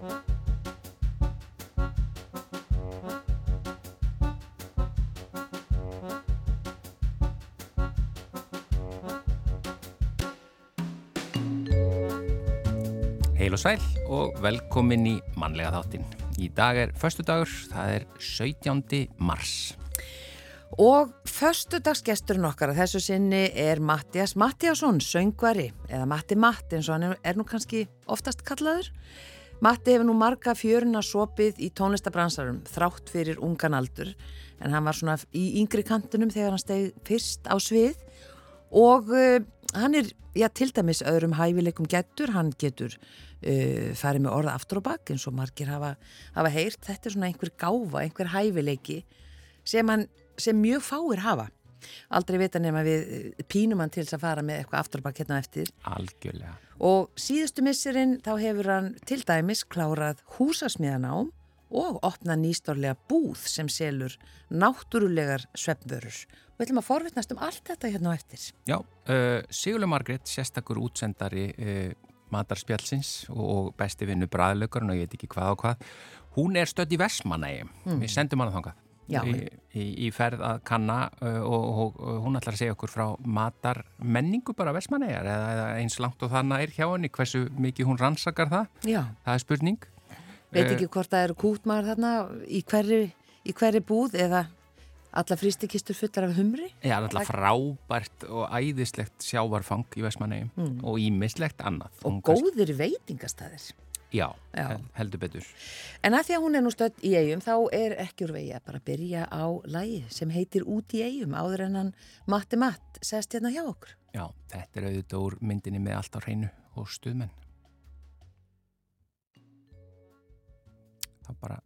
Heil og sæl og velkomin í mannlega þáttin. Í dag er förstu dagur, það er 17. mars. Og förstudagsgesturinn okkar að þessu sinni er Mattias Mattiasson, söngvari, eða Matti Matt eins og hann er nú kannski oftast kallaður. Matti hefur nú marga fjöruna sopið í tónlistabransarum, þrátt fyrir ungan aldur, en hann var svona í yngri kantunum þegar hann steg fyrst á svið. Og uh, hann er, já, til dæmis öðrum hæfileikum getur, hann getur uh, farið með orða aftur og bakk eins og margir hafa, hafa heyrt, þetta er svona einhver gáfa, einhver hæfileiki sem hann sem mjög fáir hafa. Aldrei vita nema við eh, pínum hann til þess að fara með eitthvað afturbakk hérna eftir. Algjörlega. Og síðustu missurinn þá hefur hann til dæmis klárað húsasmiðanám og opnað nýstórlega búð sem selur náttúrulegar svefnvörur. Við ætlum að forvittnast um allt þetta hérna á eftir. Já, uh, Sigurlega Margrét, sérstakur útsendari uh, matarspjálsins og besti vinnu bræðlaugarinn og ég veit ekki hvað og hvað. Hún er stödd í Vestmanægi mm. við sendum hana þangað Já, í, í, í ferð að kanna uh, og, og, og hún ætlar að segja okkur frá matar menningu bara Vestmanæjar eða, eða eins langt og þannig er hjá henni hversu mikið hún rannsakar það. Já. það er spurning. Veit ekki hvort það eru kútmaður þarna í hverju, í hverju búð eða alla frístikistur fullar af humri? Já, alltaf frábært og æðislegt sjávarfang í Vestmanægi mm. og ímislegt annað. Og góðir veitingastæðir Já, Já. heldur betur. En að því að hún er nú stödd í eigum þá er ekki úr vegi að bara byrja á lægi sem heitir Út í eigum áður en hann Matti Matt sest hérna hjá okkur. Já, þetta er auðvitað úr myndinni með allt á hreinu og stuðmenn. Það bara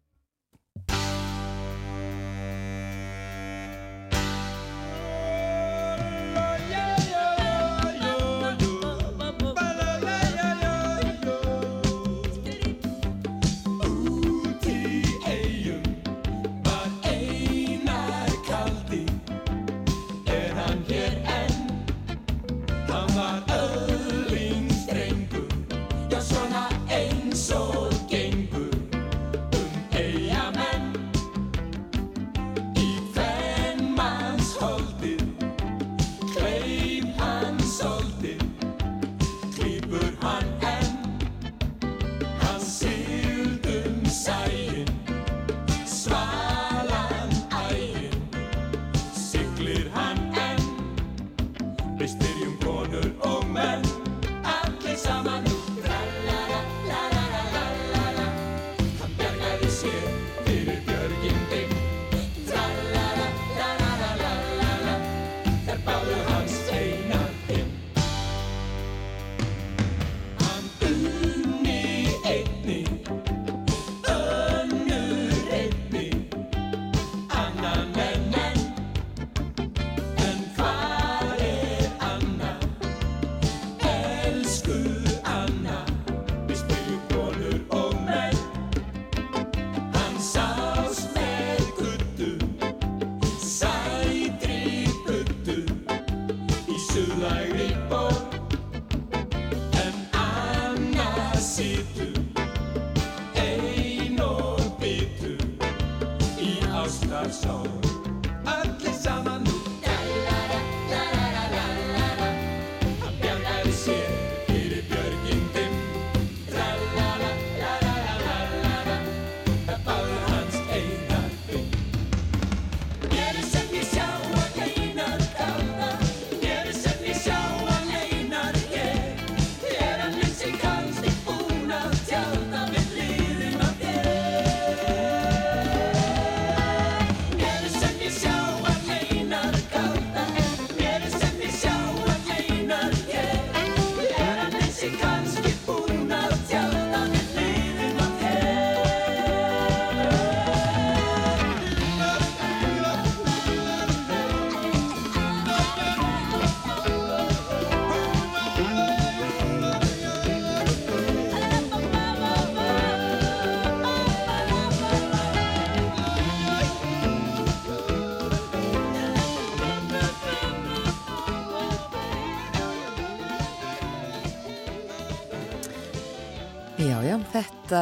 Já, já, þetta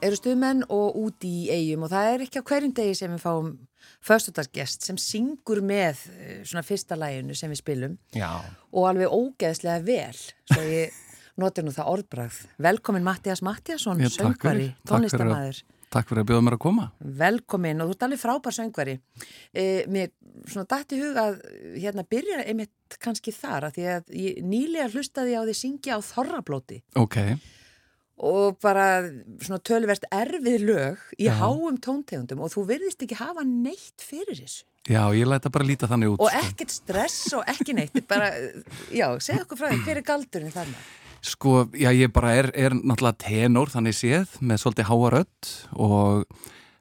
eru stuðmenn og út í eigum og það er ekki á hverjum degi sem við fáum förstudagsgest sem syngur með eh, svona fyrsta læginu sem við spilum. Já. og alveg ógeðslega vel svo ég noti nú það orðbrað Velkomin Mattias Mattiasson, Já, söngvari, tónlistamæður Takk fyrir að bjóða mér að koma. Velkomin og þú ert alveg frábær söngvari. E, Mér svona dætt í huga að hérna byrja einmitt kannski þar að því að ég nýlega hlustaði á því syngja á þorrablóti. Ok, og bara svona tölverst erfið lög í Já. háum tóntegundum og þú virðist ekki hafa neitt fyrir þessu já, ég læta bara líta þannig út. og sko. ekkert stress og ekki neitt bara, já, segð okkur frá því, hver er galdurinn þarna? Sko, já, ég bara er, er náttúrulega tenor þannig séð með svolítið háarödd og,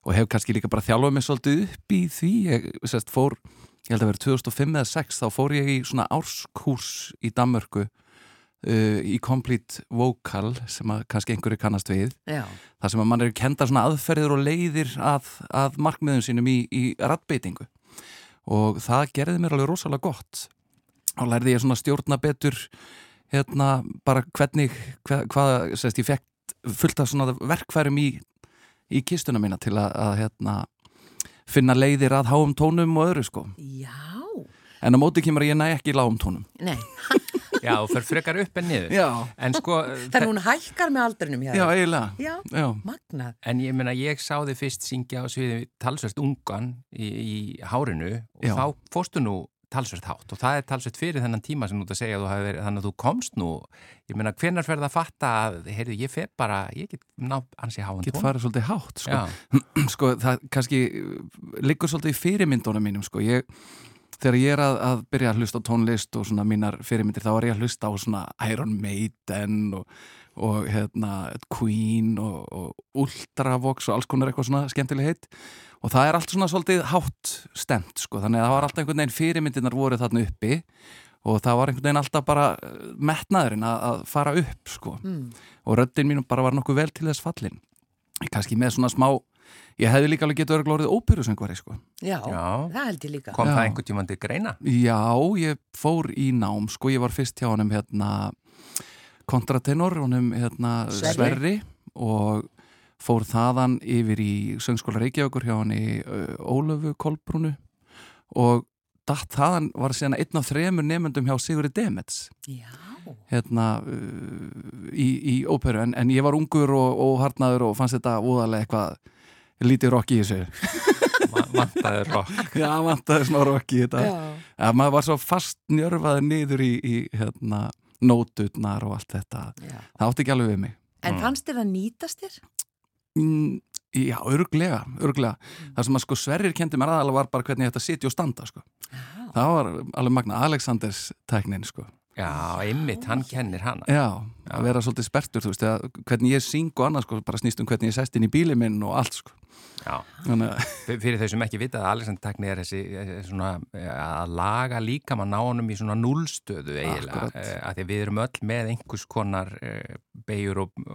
og hef kannski líka bara þjálfað mig svolítið upp í því. Ég sérst fór, ég held að vera 2005 eða 2006, þá fór ég í svona árskurs í Danmörku uh, í Complete Vocal sem kannski einhverju kannast við. Já, þar sem að mann er kenda svona aðferðir og leiðir að, að markmiðum sínum í, í rattbeitingu og það gerði mér alveg rosalega gott. Og lærði ég svona stjórna betur hérna bara hvernig hva, hvað, sérst, ég fekk fullt af svona verkfærum í, í kistuna mína til að, að hérna finna leiðir að háum tónum og öðru sko. Já, en á móti kemur að ég næ ekki lágum tónum. Nei Já, og fer frekar upp en niður. Já, En sko, þannig hún hækkar með aldrinum hjá já, eiginlega já, Já, magnað En ég meina, ég sá þið fyrst syngja á sviði talsvert ungan í, í hárinu og Já. þá fórstu nú talsvert hátt og það er talsvert fyrir þennan tíma sem þú ert að segja að þú hafi verið, þannig að þú komst nú, ég meina, hvenar ferð að fatta að, heyrðu, ég fer bara, ég get ná ansi háan get tón. farið svolítið hátt sko. Já, sko, það kannski liggur svolítið í fyrirmyndunum mínum sko. ég, þegar ég er að, að byrja að hlusta tónlist og svona mínar fyrirmyndir þá er ég að hlusta á svona Iron Maiden og, og hérna, Queen og, og Ultravox og alls konar eitthvað svona skemmtileg heitt og það er allt svona svolítið hátt stemt sko. þannig að það var alltaf einhvern veginn fyrirmyndirnar voru þarna uppi og það var einhvern veginn alltaf bara eh, metnaðurinn að, að fara upp sko. mm. og röddinn mínum bara var nokkuð vel til þess fallin kannski með svona smá ég hefði líka alveg getið örglórið óperusöngvari sko. já, Já. það held ég líka kom Já. það einhvern tímann til greina? Já, ég fór í nám sko, ég var fyrst hjá honum hérna kontratenor, honum hérna Sverri. Sverri og fór þaðan yfir í söngskóla Reykjavíkur hjá hann í uh, Ólöfu Kolbrúnu og datt þaðan var síðan einn af þremur nefndum hjá Sigurði Demets já, hérna uh, í, í óperu en, en ég var ungur og, og harnaður og fannst þetta úðarlega eitthvað lítið rock í þessu Vantaður rock. Já, vantaði smá rock í þetta já. að maður var svo fast njörfaði niður í, í hérna, nótutnar og allt þetta já. það átti ekki alveg við mig en Mm. fannst þér það nýtast þér? mm, Já, örglega, örglega það sem að sko Sverrir kendi mér aðalega var bara hvernig ég ætti að sitja og standa sko. já, það var alveg magna Alexanders tæknin sko. Já, einmitt, hann kennir hana. Já, að vera svolítið spertur þú veist, eða, hvernig ég syng og annað sko, bara snýst um hvernig ég sest inn í bíli minn og allt sko. Já, Þannig að fyrir þau sem ekki vita að Alexander Takni er þessi svona eh, að laga líkamann ná honum í svona nullstöðu eiginlega, eh, að því að við erum öll með einhvers konar eh, beigur og,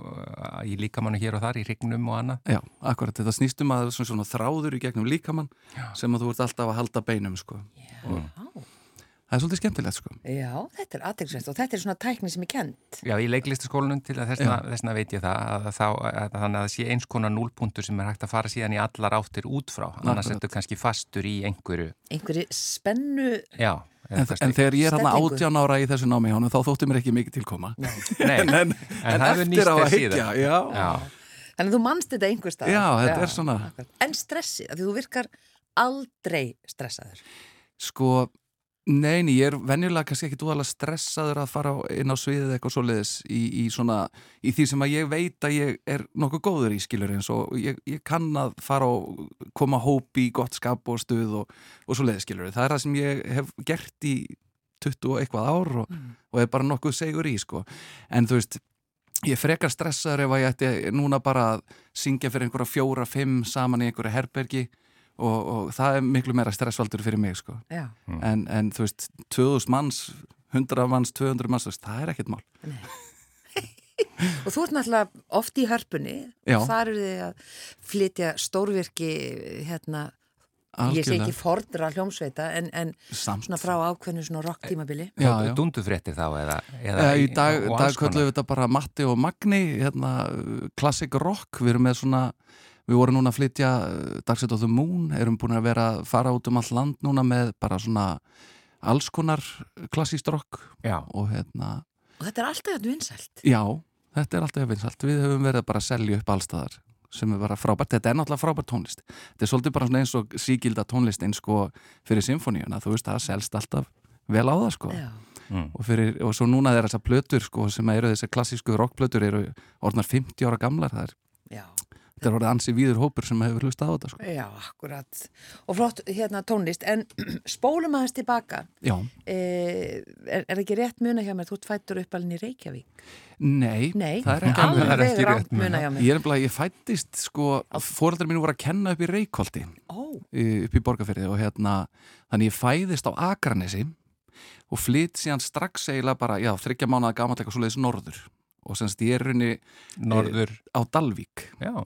í líkamannu hér og þar, í hrygnum og annað. Já, akkurat, þetta snýst um að svona, svona þráður í gegnum líkamann Já. sem að þú ert alltaf að halda beinum sko. já. Það er svolítið skemmtilegt sko. já, þetta er aðeinsvægt og þetta er svona tækni sem er kent Já, í leiklistaskólanum til að þessna, þessna veit ég það að, þá, að þannig að það sé eins konar núlpunktur sem er hægt að fara síðan í allar áttir út frá, annars ertu kannski fastur í einhverju, einhverju spennu já. En, en þegar ég er hann átján ára í þessu námi þá þótti mér ekki mikið tilkoma Nei, en, en, en eftir á að síðan. hyggja já, Já, Þannig að þú manst þetta einhver stað Já, þetta er svona- En stressið, af því þú virkar aldrei stressaður. Sko neini, ég er venjulega kannski ekki dúðalega stressaður að fara inn á sviðið eitthvað svoleiðis í, í svona, í því sem að ég veit að ég er nokkuð góður í skilur eins og ég, ég kann að fara og koma hópi í gott skap og stuð og, og svoleiðis skilur það er það sem ég hef gert í 20 og eitthvað ár og, og er bara nokkuð segur í sko. En þú veist ég frekar stressaður ef að ég ætti núna bara að syngja fyrir einhverja fjóra, fimm saman í einhverju herbergi og, og það er miklu meira stressvaldur fyrir mig sko. Já, en, en þú veist, 2000 manns 100 manns, 200 manns, veist, það er ekkert mál. Og þú ert náttúrulega oft í hörpunni. Já. og þar eru þið að flytja stórvirki hérna ég sé algjörlega. ekki fordra hljómsveita en, en svona frá ákveðnu svona rock tímabili Já, já. Dundufréttir þá eða, eða Í dag, dag köllum við þetta bara Matti og Magni, hérna, classic rock, við erum með svona, við vorum núna að flytja uh, Dark Side of the Moon, erum búin að vera að fara út um allt land núna með bara svona alls konar klassíst rock Já, og hérna, og þetta er alltaf þetta vinsælt. Já, þetta er alltaf vinsalt, við höfum verið bara að selja upp allstaðar sem er bara frábært, þetta er náttúrulega frábært tónlist. Þetta er svolítið bara svona eins og sígilda tónlist eins sko fyrir symfóníuna, þú veist, það selst alltaf vel á það sko. Já, mm. og, fyrir, og svo núna er þessar plötur sko, sem eru þessar klassísku rockplötur eru orðnar 50 ára gamlar það er, já, þetta er orðið ansi víður hópur sem hefur hlustað á þetta sko. já, akkurat. Og flott hérna tónlist. En spólum aðeins tilbaka. Já, e, er, er ekki rétt muna hjá mér? Þú ert fættur upp alveg í Reykjavík. Nei, Nei, það er ekki alveg það er alveg ekki rétt rámt muna hjá mér. Ég er nefnilega, ég fættist sko, fóreldrar mínu voru að kenna upp í Reykholti. Ó, upp í Borgarferði og hérna þannig ég fæðist á Akranesi og flytt síðan strax eiginlega bara, já, þryggja mánuða gamall eitthvað svoleiðis norður. Og semst ég er runni Norður, á Dalvík. Já,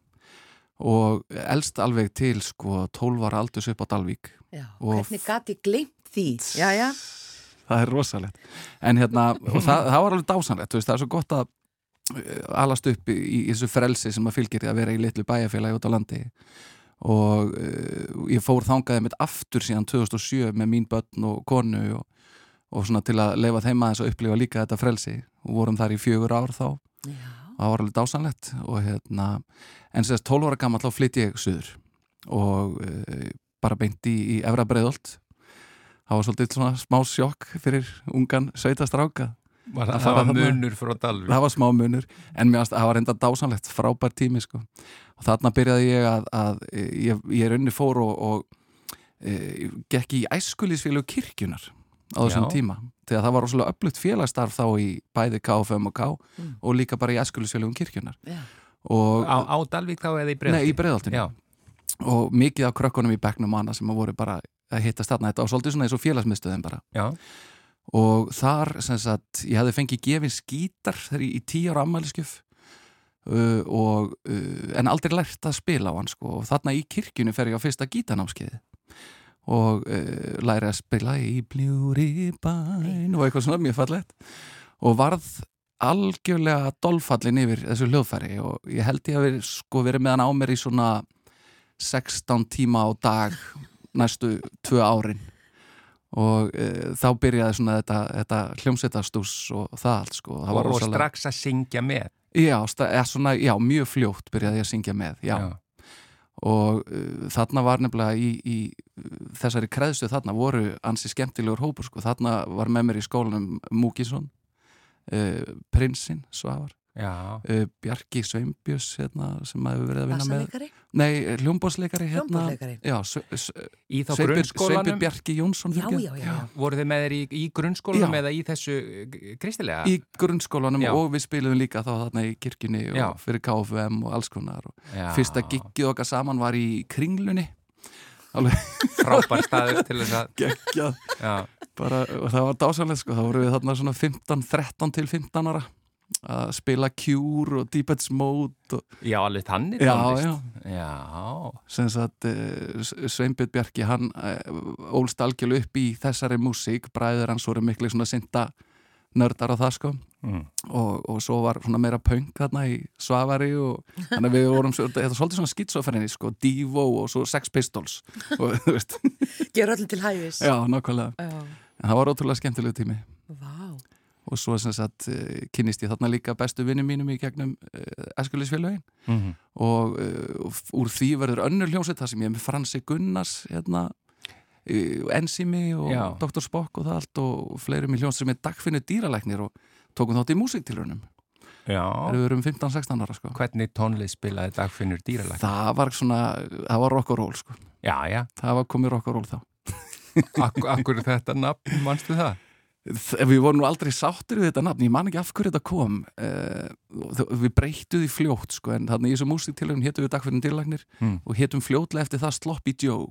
og elst alveg til sko 12 ára aldurs upp á Dalvík. Já, Og- hvernig gati glimt því? Já, já, það er rosalegt. En hérna, og það, það var alveg dásanlegt þú veist, það er svo gott að uh, alast upp í, í þessu frelsi sem að fylgir því að vera í litlu bæjarfélagi út á landi. Og uh, ég fór þangaði mitt aftur síðan 2007 með mín börn og konu og, og svona til að leifa þeim aðeins að upplifa líka þetta frelsi. Og vorum þar í fjögur ár þá. Já, alveg dásanlegt og hérna, en sérst 12 ára gammal þá flytti ég suður og uh, bara beint í, í Efra Breiðolt það var svolítið svona smá sjokk fyrir ungan sveitastráka. Var Að það, það var munur frá Dalvík það var smá munur, en mér varst, það var enda dásanlegt frábær tími sko. Og þarna byrjaði ég að, að ég, ég er unni fór og, og e, gekk í æskulísfélug kirkjunar á þessum Já. tíma. Þegar það var rosalega öflugt félagsstarf þá í bæði KFM og K Mm. og líka bara í æskulísfélugum kirkjunar og á, á Dalvík þá eða í Breiðholti? Nei, í breiðaltinu Já, og mikið af krökkunum í bekknum og annað sem voru bara að hittast þarna, þetta var svolítið svona eins og félagsmiðstöðin bara. Já, og þar sem sagt, ég hefði fengið gefin skítar þegar ég í tíu ára ammæliskjöf uh, og uh, en aldrei lært að spila á hann sko. Og þarna í kirkjunni fer ég á fyrsta gítanámskeiði og uh, læri að spila í bljúri bæn og eitthvað svona mjög fallegt og varð algjörlega dolfallin yfir þessu hljóðfæri og ég held ég að verið sko verið með hann á mér í svona 16 tíma á dag næstu tvö árin og e, þá byrjaði svona þetta, þetta hljómsveitastús og það allt sko það og, og strax að syngja með já, eða svona, já, mjög fljótt byrjaði ég að syngja með já. Og uh, þarna var nefnilega í, í uh, þessari kreðstu þarna voru ansi skemmtilegur hópur sko. þarna var með mér í skólanum Múkisson uh, Prinsinn Svavar. Uh, Bjarki Sveinbjörns hérna, sem hefur verið að vinna með. Bassalegari nei, hérna, já, Sve- Sve- í þá Sveinbjörn grunnskólanum? Sveinbjörn Bjarki Jónsson Já, já, já, já. voru þið með þeir í, í grunnskólanum Já. eða í þessu eh, kristilega? í grunnskólanum Já. og við spiliðum líka þá þarna í kirkjunni og Já. fyrir KFM og alls konar og fyrsta giggið okkar saman var í kringlunni. Alveg frábær staður til þess að geggjað. Já, bara, það var dásanlega sko, þá vorum við þarna svona 15, 13 til 15 ára að spila Cure og Deepest Mode og já alveg þannig já, tónlist. já, já, sem sagt uh, Sveinbjörn Bjarki hann uh, ólst algjörlu upp í þessari músík, bræður hans voru miklu svona synda nördar á það sko. Mm. og, og svo var svona meira punk þarna í Svavari og þannig að við vorum þetta var svolítið svona skitsofrenni sko, Devo og svo Sex Pistols. Og þú veist, Gjör öllum til hæfis. Já, nákvæmlega. Já. en það var ótrúlega skemmtilegu tími. Vá. Og svo sagt uh, kynnist ég þarna líka bestu vinnum mínum í gegnum uh, Eskulisfélögin Mm og uh, úr því verður önnur hljómsveit þar sem ég er með Fransi Gunnars hérna Enzimi og Já. Dr. Spock og það allt og fleirum í hljómsveit sem er dagfinnu dýralæknir og tókum þátt í músiktilrunum já. við erum 15-16 ára sko hvernig tónlist spilaði dagfinnur dýralag það var svona, það var rock og roll sko. já, já, það var komið rock og roll þá Ak akkur þetta nafn, manstu það? Við vorum nú aldrei sáttir við þetta nafn ég man ekki af hverju þetta kom uh, við breyttu því fljótt sko, en þannig í þessu músiktilrun hétum við dagfinnu dýralæknir Hmm. og hétum fljótlega eftir það Sloppy Joe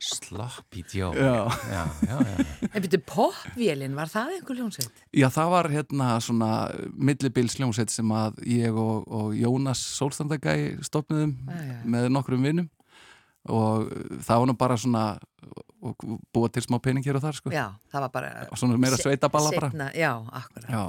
Sloppy Joe já. já, já, já. En byrju, popvélinn, var það einhver hljómsveit? Já, það var hérna svona millibils hljómsveit sem að ég og, og Jónas Sólstandagæ stopniðum já. með nokkrum vinnum og það var nú bara svona og búa til smá pening hér og þar sko. Já, það var bara svona meira sveitaballa bara. Já, akkurat. Já,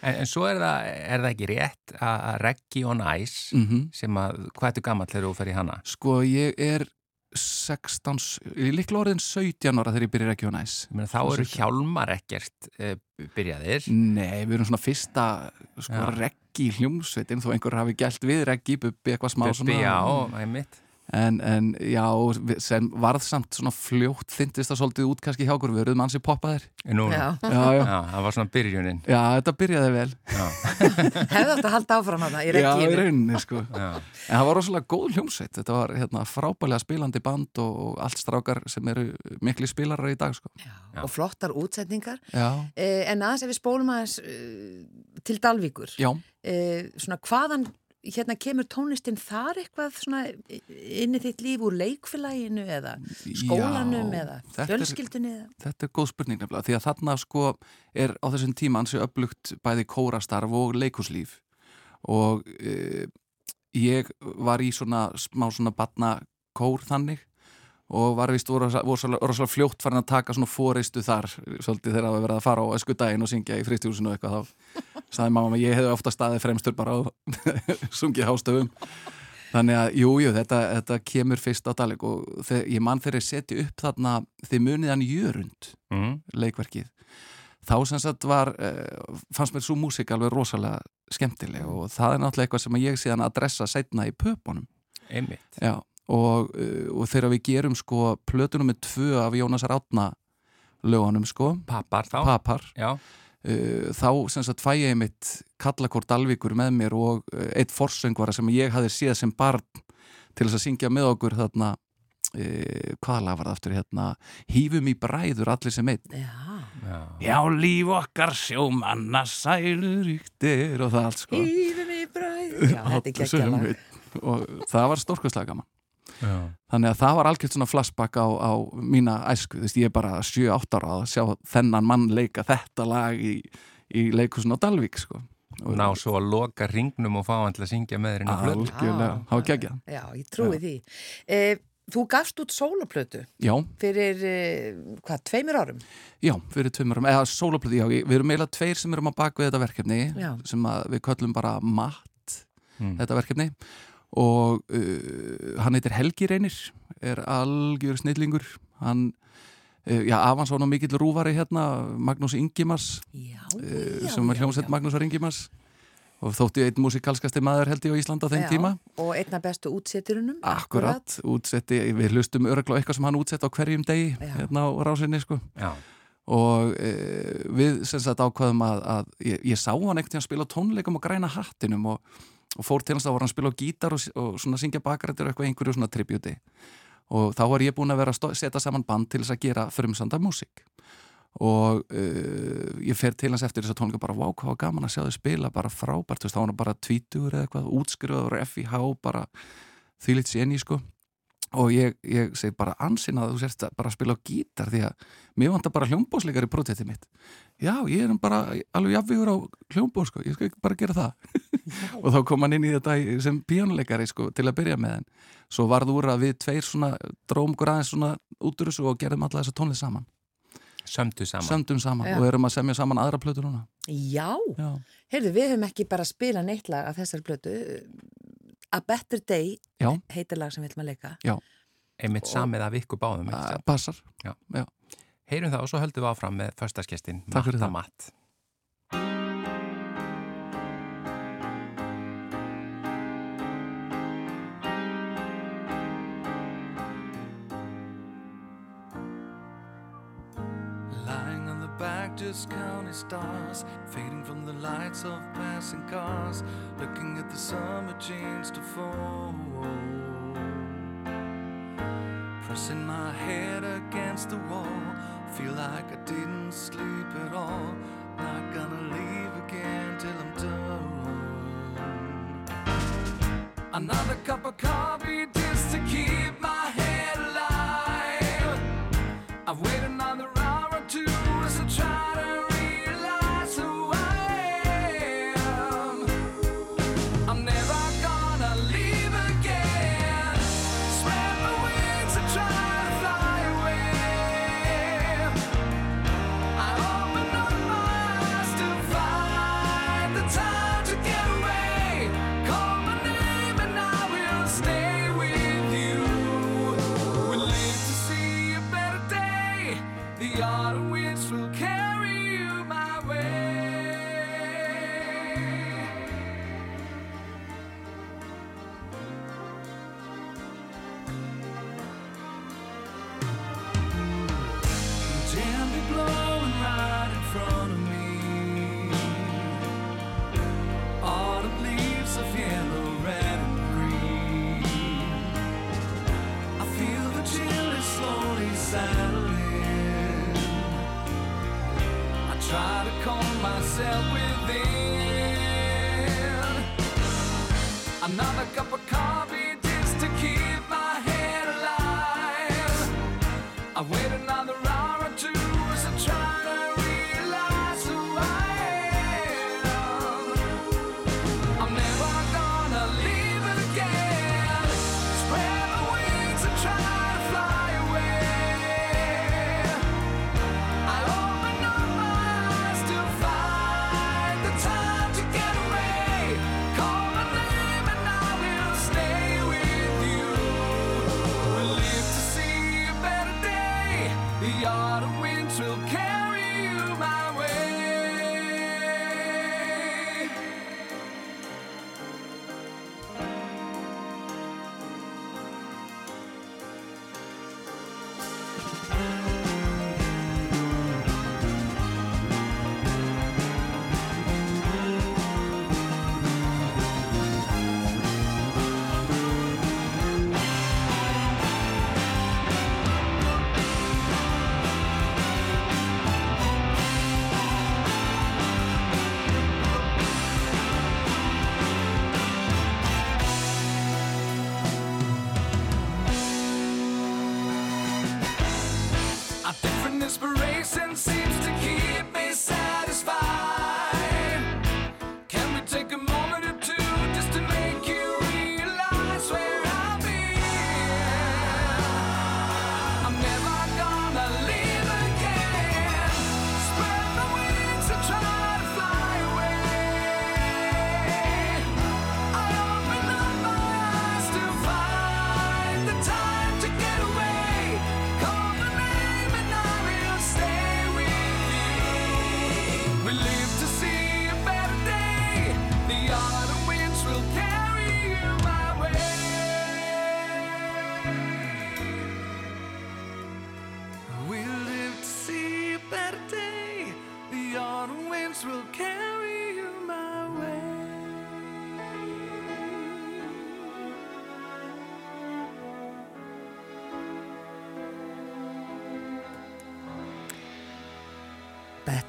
En, en svo er það, er það ekki rétt að Reggi on Ice mhm. sem að, hvað ertu gammal þegar þú fer í hana? Sko ég er 16, ég er líklega orðin 17 ára þegar ég byrja á næs Ég meina, þá eru hjálmar ekkert uh, byrjaðir. Nei, við erum svona fyrsta sko, reggi í hljómsveitin þó einhver hafi gælt við reggi, bubbi eitthvað smá Bubbi, já, einmitt. En, en já, sem varð samt svona fljótt þyndist það svolítið út kannski hjá okkur, við erum ansi poppaðir. Nú, Já, Já, já, Já, það var svona byrjunin. já, þetta byrjaði vel. Átt að halda áfram hana í Já, í rauninni, sko. Já. En það var rosalega góð hljómsveit, þetta var hérna, frábælega spilandi band og, og allt strákar sem eru mikli spilarar í dag sko. Já, og flottar útsetningar. Eh, en aðeins ef við spólum aðeins eh, til Dalvíkur. Eh, svona hvaðan hérna kemur tónlistin þar eitthvað svona inn í þitt líf úr leikfélaginu eða skólanum Já, eða þetta fjölskyldunni eða? þetta er góð spurning nefnilega því að þarna sko er á þessum tíma ansi upplugt bæði kórastarf og leikuslíf og e, ég var í svona smá svona batna kór þannig og var vist rosalega fljótt farin að taka svona fóreistu þar svolítið þegar það var verið að fara á ösku daginn og syngja í fristjúsinu og eitthvað þá sagði mamma ég hefði ofta staðið fremstur bara og sungið hástöfum þannig að jú, jú, þetta, þetta kemur fyrst á daleg og þegar, ég mann ég seti upp þarna þið munið hann jörund Mm. leikverkið þá sem sagt var uh, fannst mér svo músík alveg rosalega skemmtileg og það er náttúrulega eitthvað sem ég síðan adressa setna í pöpunum Einmitt. Já, og, uh, og þegar við gerum sko plötunum með tvö af Jónasar Átna lögunum sko, Pappar þá. papar Já, þá sem sagt fæ ég mitt kallakort Dalvíkur með mér og uh, eitt forsöngvara sem ég hafði séð sem barn til þess að syngja með okkur þarna uh, hvaða lag var það aftur hérna? Hýfum í bræður allir sem einn. Já, já. Já, líf okkar sjómanna sælur yktir og það allt sko. Ífum í bræð Já, þetta er Allir sem geggjala einn. og það var stórkastlega gaman já. þannig að það var algjört svona flashback á, á mína æsku, þú veist, ég er bara 7-8 ára að sjá þennan mann leika þetta lag í, í leikusin á Dalvík sko Og ná svo að loka ringnum og fá hann til að syngja með þér inn á blöð. algjörlega, Ah. það var geggjað Já, ég trúi því eh, Þú gafst út sólaplötu Já, fyrir, eh, hvað, tveimur árum? já, fyrir tveimur árum, eða sólaplöði, já, við erum eiginlega tveir sem erum að baka við þetta verkefni Já. sem að við köllum bara MAT Mm. þetta verkefni og uh, hann heitir Helgi Reynir er algjör snillingur. Hann, uh, já, afans var nú mikill rúvari hérna, Magnús Ingimars Já, uh, já, sem já, hljómsett. Magnúsar Ingimars og þótti einn músikalskasti maður held ég á Íslanda á þeim Já, tíma. Og einna bestu útsetturunum Akkurat, útsetti, við hlustum örgla eitthvað sem hann útsett á hverjum degi Já. hérna á rásinni sko. Já, og e, við sem sagt ákvaðum að, að ég, ég sá hann ekkert að spila tónleikum og græna hattinum og, og fór til hans að voru hann að spila á gítar og, og svona syngja bakrættir og eitthvað einhverju svona tributi og þá var ég búin að vera að setja saman band til þess að gera frumsanda músík. Og uh, ég fer til hans eftir þess að tónleika bara, vá, hvað var gaman að sjá þau spila bara frábært, þú veist, þá var hann bara tvítugur eða eitthvað, útskrifaður FIH bara því litt séni, sko. Og ég, ég segi bara ansinn að þú sérst bara að spila á gítar því að mér vantar bara hljómbósleikar í próteti mitt. Já, ég er bara alveg jafnvígur á hljómbós sko, ég skal bara gera það og þá kom hann inn í þetta í- sem píjónuleikari sko, til að byrja með henn svo varð úr að við tveir svona drómgur aðeins svona út úr þessu og gerðum alla þessa tónlist saman. Sömdu saman. sömdum saman Já. og erum að semja saman aðra plötur núna. Já, já, heyrðu, við höfum ekki bara spilað neitt lag af þessari plötu. A Better Day já, heitir lag sem við ætlum að leika. Einmitt samið af ykkur báðum. passar. Heyrum það og svo höldum við áfram með förstaskestin Takk fyrir Matta það. Matt. Counting stars, fading from the lights of passing cars, looking at the summer change to fall. Pressing my head against the wall, feel like I didn't sleep at all. Not gonna leave again till I'm done. Another cup of coffee just to keep my head alive. I've waited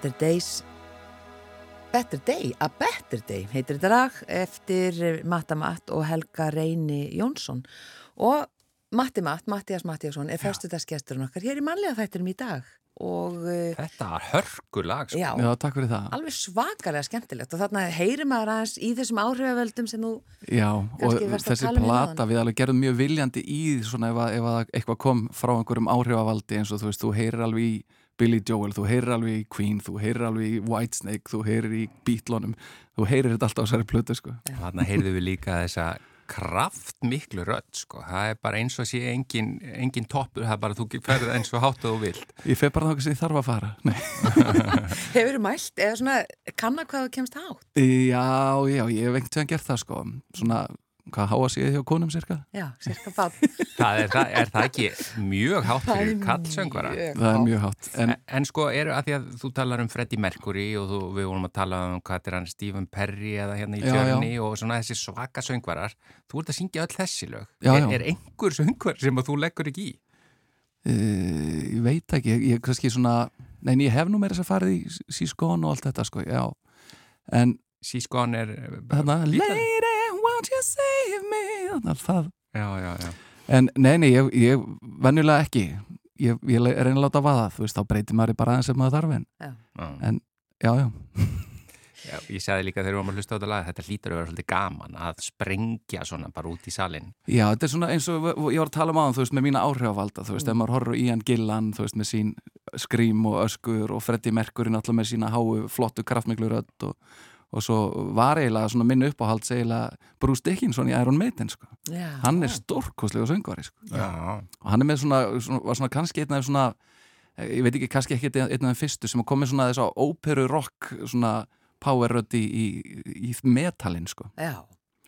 Better Days Better Day, A Better Day heitir þetta lag eftir Matta Matt og Helga Reyni Jónsson. Og Matti Matt, Mattias Mattiasson er fyrstutaskesturinn okkar hér í mannlega þættinum í dag. Og uh, Þetta var hörkulag sko. já, Já, takk fyrir það. alveg svakalega skemmtilegt. Og þarna heyrir maður aðeins í þessum áhrifavöldum sem þú Já, og þessi um plata, hérna við alveg gerðum mjög viljandi í því svona ef, að, ef að eitthvað kom frá einhverjum áhrifavaldi eins og þú veist, þú heyrir alveg í Billy Joel, þú heyrir alveg í Queen, þú heyrir alveg í Whitesnake, þú heyrir í Beatlonum, þú heyrir þetta alltaf á þessari plötu, sko. Þannig heyrðum við líka þessa kraft miklu rödd sko. það er bara eins og sé engin, engin toppur, það er bara þú ferð eins og hátt og þú vilt Ég fer bara þá ekki sem ég þarf að fara. Nei. hefur mælt eða svona kanna hvað þú kemst átt Já, já, ég hef einhvern veginn gert það, sko. Svona, hvað háa séð hjá konum, cirka? já, cirka bát það er, það, er það ekki mjög hátt er fyrir kallsöngvara Það er mjög hátt. En, En, sko, eru að því að þú talar um Freddie Mercury og þú, við vorum að tala um hvað er hann Stephen Perry eða hérna í Já, tjörni og svona þessi svaka söngvarar þú ert að syngja öll þessi lög Já, er, já. er einhver söngvar sem að þú leggur ekki í? uh, ég veit ekki, ég, ég kannski svona, nein, ég hef nú meira þess að farið í sískón og allt þetta, sko, já. En Sískon er Lady, won't you save me þarna, það, Já, já, já. En nei, nei, ég, ég venjulega ekki, ég, ég le- reyna að láta vaða, þú veist, þá breytir maður bara aðeins sem maður þarf en, Já. en já, já. Já, ég sagði líka þegar við varum að hlusta á þetta lag þetta hlýtur að vera svolítið gaman að sprengja svona bara út í salin Já, þetta er svona eins og ég var að tala um aðan, þú veist, með mína áhrifavalda, þú veist, ef maður horfður á Ian Gillan, þú veist, með sín skrím og öskur og Freddie Mercury náttúrulega með sína háu, flottu, kraftmiklu rödd og, og svo var eiginlega svona minni uppáhald eiginlega Bruce Dickinson í Iron Maiden, sko. Já. Hann er stórkostlega söngvari, sko. Já, Og hann er með svona, svona, var svona kannski einn af svona, ég veit ekki, kannski ekki einn af þeim fyrstu sem kom með svona þess að óperu rock, svona power rödd í, í, í metalin, sko, Já,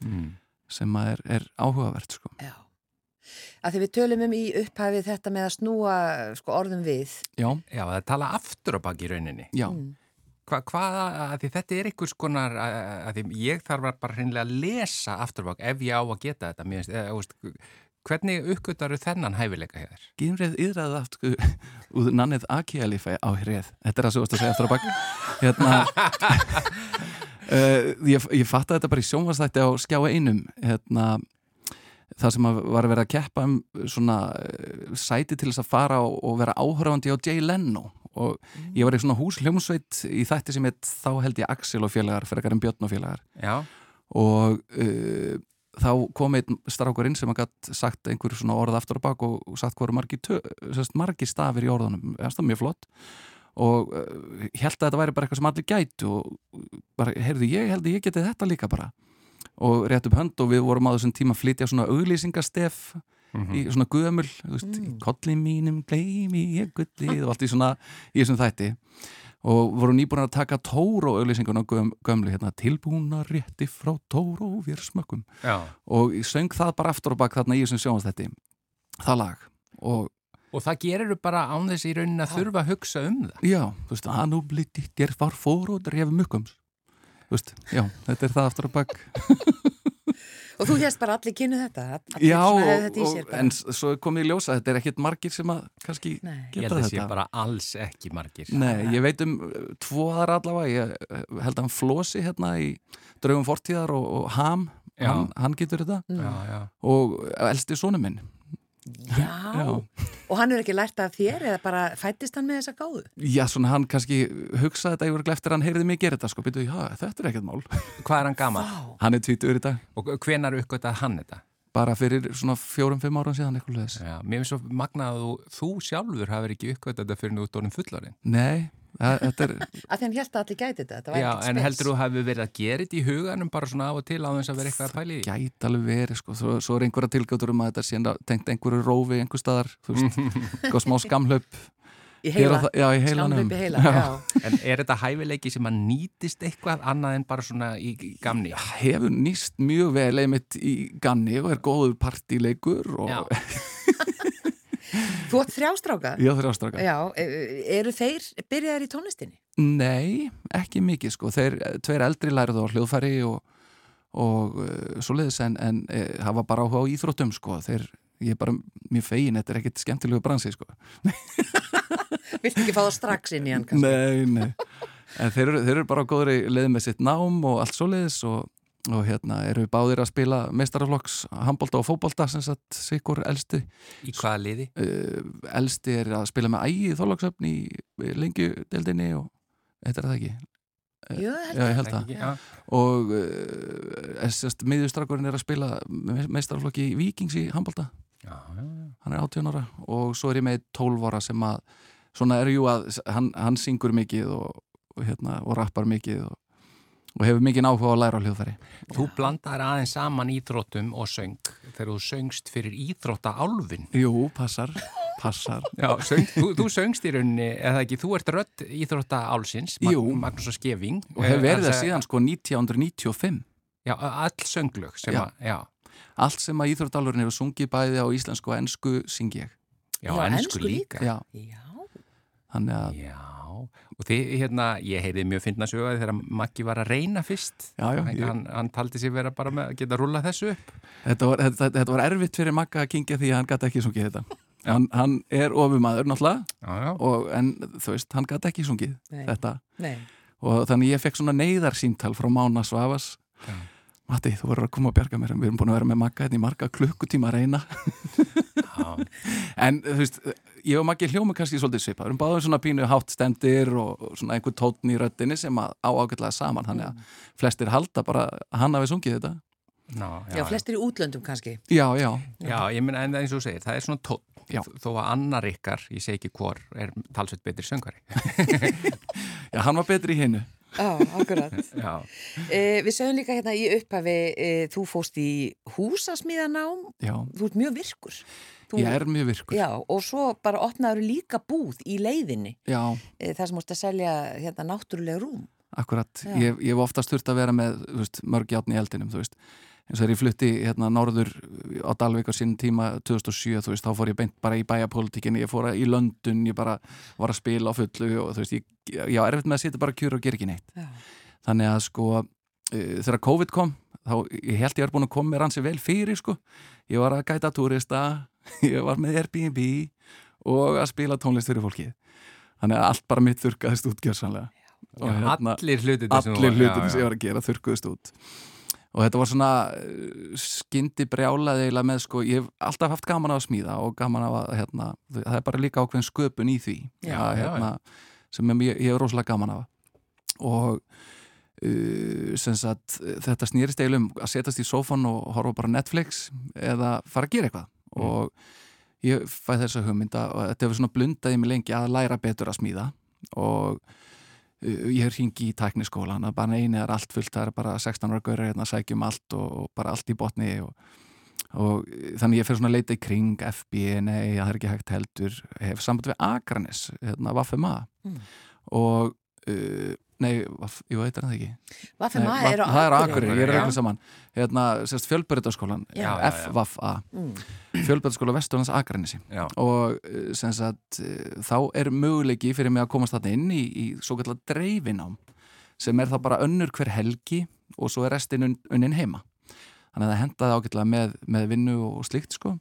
mm. sem að er, er áhugavert, sko. já. Að því við tölum um í upphæfið þetta með að snúa sko, orðum við. Já, já það tala aftur á baki í rauninni já. Mm. Hva, hvað, að því þetta er einhvers konar að, að því ég þarf bara hreinlega að lesa aftur á baki ef ég á að geta þetta. Mér, finnst- hvernig uppgötar þennan hæfileika hér? Gimrið yðræði aftur úr nannið Akialífæ á hreð þetta er að svo að segja eftir að baka hérna uh, ég, ég fatt að þetta bara í sjónvastætti á skjá einum. Hérna það sem var að vera að keppa um svona uh, sæti til þess að fara og vera áhörfandi á Jay Leno og ég var í svona húsljómsveit í þætti sem heit þá held ég Axel og félagar fyrir ekkar en Björn og félagar. Já, og uh, þá kom einn strákurinn sem að gætt sagt einhver svona orð aftur og bak og, og sagt hvað eru margi, margi stafir í orðunum. Það er mjög flott. Og uh, held að þetta væri bara eitthvað sem allir gætu og bara, heyrðu, ég held að ég geti þetta líka bara. Og rétt upp hönd og við vorum á þessum tíma að flytja svona auglýsingastef Mhm. í svona þú veist, mm. kolli mínum gleimi ég gullið og allt í svona í þessum þætti og voru nýbúin að taka Tóró auglýsinguna göm, gömlu hérna, tilbúna rétti frá Tóró við smökkum já. og ég söng það bara aftur og bak þarna í þessum sjónastætti það lag og Og það gerir þú bara án þess í raunin að þurfa að hugsa um það. já, þú veist, að nú bliti þér var fór og dref mjökums þú veist, já, þetta er það aftur og bak Og þú hérst bara allir kynnu þetta allir já, þetta en svo kom ég í ljósa þetta er ekkit margir sem að kannski Nei. Ég geta held að það sé þetta bara alls ekki margir. Nei, ég veit um uh, tvo aðra allavega, ég uh, held að hann Flósi hérna í Draugum fortíðar og, og Ham, hann, hann getur þetta. Já, já. og elsti sonu minn Já. Já. og hann er ekki lært af þér eða bara fættist hann með þessa gáðu Já, svona hann kannski hugsaði þetta yfir eftir að hann heyrði mig gera þetta sko, byrjuði, já, þetta er ekkert mál Hvað er hann gaman? Hann er tvítur í dag, Og hvenar uppgötað hann þetta? bara fyrir svona fjórum-fimm árum síðan eitthvað leðis Já, mér finnst svo magnað að þú, þú sjálfur hafur ekki uppgötað þetta fyrir nú dórnum fullarinn. Nei, þetta er að því hann held að allir gæti þetta, Já, en heldur þú hafi verið að gera þetta í huganum bara svona af og til á þess að vera eitthvað að pæli í? því? gæt alveg verið sko, svo, svo er einhverja tilgjótur um að þetta sé tengt einhverju rófi einhver staðar, þú veist, eitthvað smá skamhlaup í heila, það- Já, í heilanum skamlaupi heila já. En er þetta hæfileiki sem að nýtist eitthvað annað en bara svona í, í gamni? hefur nýst mjög vel einmitt í ganni og er góður partíleikur og Já. Þú átt þrjástráka? Já, þeir ástraka. Já, e- eru þeir byrjaðar í tónlistinni? Nei, ekki mikið sko. Þeir tveir eldri lærðu á hljóðfæri og, og uh, svoleiðis en, en uh, hafa bara áhuga á íþróttum sko. Þeir, ég er bara mjög fegin, þetta er ekkit skemmtilegu bransi sko. Viltu ekki fá það strax inn í hann? kannski? Nei, nei. En þeir eru, þeir eru bara á góðri leið með sitt nám og allt svoleiðis og, og hérna eru báðir að spila meistaraflokks, handbólta og fótbólta sem sagt sikur elsti. Í hvaða liði? uh, elsti er að spila með ægi þólagsöfn í lengjudeldinni og þetta er það ekki Jú, það held Já, ég held það já. og uh, miðustrakurinn er að spila meistarflokki Víkings í handbólta Já, já, já. hann er 18 ára og svo er ég með 12 ára sem að svona er jú að hann, hann syngur mikið og, og, hérna, og rappar mikið og, og hefur mikið áhuga á að læra á hljóðfæri Þú blandar aðeins saman íþróttum og söng þegar þú söngst fyrir íþróttaálfin. Jú, passar, passar Já, söng, þú, þú söngst í rauninni, eða ekki, þú ert rödd íþróttaálsins, Jú. Magnús og Skeving. og hefur verið það Eh, síðan sko 1995 Já, all sönglög sem Já. að, já, allt sem að Íþróttálurinn hefur sungið bæði á íslensku og ennsku syngi ég já, ensku líka. Já, Já, þannig að Já, og þið, hérna, ég heyrði mjög fyndna sögði þegar Maggi var að reyna fyrst. Já, já, hann, ég- hann, hann taldi sér vera bara með að geta rulla þessu upp. þetta var, þetta, þetta var erfitt fyrir Magga að kingja því að hann gæti ekki sungið þetta hann, hann er ofumadur náttúrulega Já, já. og, en þú veist, hann gæti ekki sungið Nei. þetta nei og þannig ég fekk svona neyðarsýntal frá Mána Svavas. Matti, þú verður að koma að bjarga mér við erum búin að vera með Magga hérna í marga klukkutíma að reyna. en þú veist, ég og Maggi hljóma kannski svolítið svipa, við erum báðum svona pínu hátstendir og, og svona einhver tótn í röddinni sem að á ágætlega saman, þannig að flestir halda bara að hann hafi sungið þetta. Ná, Já, flestir í útlöndum kannski. Já, já, Já, ég meina en eins og segir, það er svona tótt Já. þó að annar ykkar, ég segi ekki hvor er talsveit betri söngari já, hann var betri í hinnu Já, akkurat. Já, e, Við sögum líka hérna í upphafi e, þú fóst í húsasmíðanám. Já, þú ert mjög virkur þú, ég er mjög virkur. Já, og svo bara opnaður líka búð í leiðinni. Já, e, þar sem múst að selja hérna náttúrulega rúm. Akkurat, Já. ég, ég hef oftast þurft að vera með veist, mörg játn í eldinum þú veist. eins og þegar ég flutti hérna norður á Dalvík á sinn tíma 2007 þú veist, þá fór ég beint bara í bæjapolitikinni ég fór að- í Löndun, ég bara var að spila á fullu og þú veist, ég, ég var erfitt með að sitja bara kjur og gera ekki neitt. Já, þannig að sko uh, þegar COVID kom þá, ég held ég var búin að koma mér hansi vel fyrir sko, ég var að gæta turista, ég var með Airbnb og að spila tónlist fyrir fólki þannig að allt bara mitt þurkaðist út gjörsanlega Já, hérna, allir hlutir sem ég var að gera þurkuðist út. Og þetta var svona uh, skyndi brjálaði eiginlega með sko, ég hef alltaf haft gaman að smíða og gaman að, hérna, það er bara líka ákveðin sköpun í því. Já, að, já, hérna, sem ég, ég hef rosalega gaman af. Og sagt þetta snýrist eiginlega um að setjast í sófan og horfa bara Netflix eða fara að gera eitthvað Mm. og ég fæ þessa hugmynda og þetta hefur svona blundaði mig lengi að læra betur að smíða og uh, ég ringi í tækniskólan að bara eini er allt fullt, það er bara 16 ára gaurar hérna að sækjum allt og, og bara allt í botni og, og þannig ég fyrir svona að leita í kring FB, nei, það er ekki hægt heldur hef samband við Akranes hérna, Vaffema Mm. og uh, nei, þetta er það ekki. Að er á það er Akureyri. Akureyri, ég er regla saman. Hérna, sérst fjölbyrðarskólan. FVA, Mm. fjölbyrðarskóla Vesturlands Akranesi. Já, og eh, sagt eh, þá er möguleiki fyrir mig að komast þarna inn í, í svo kallar dreifinám sem er þá bara önnur hver helgi og svo er restin un, unnin heima. Þannig að það hendaði ágætlega með, með vinnu og slíkt sko.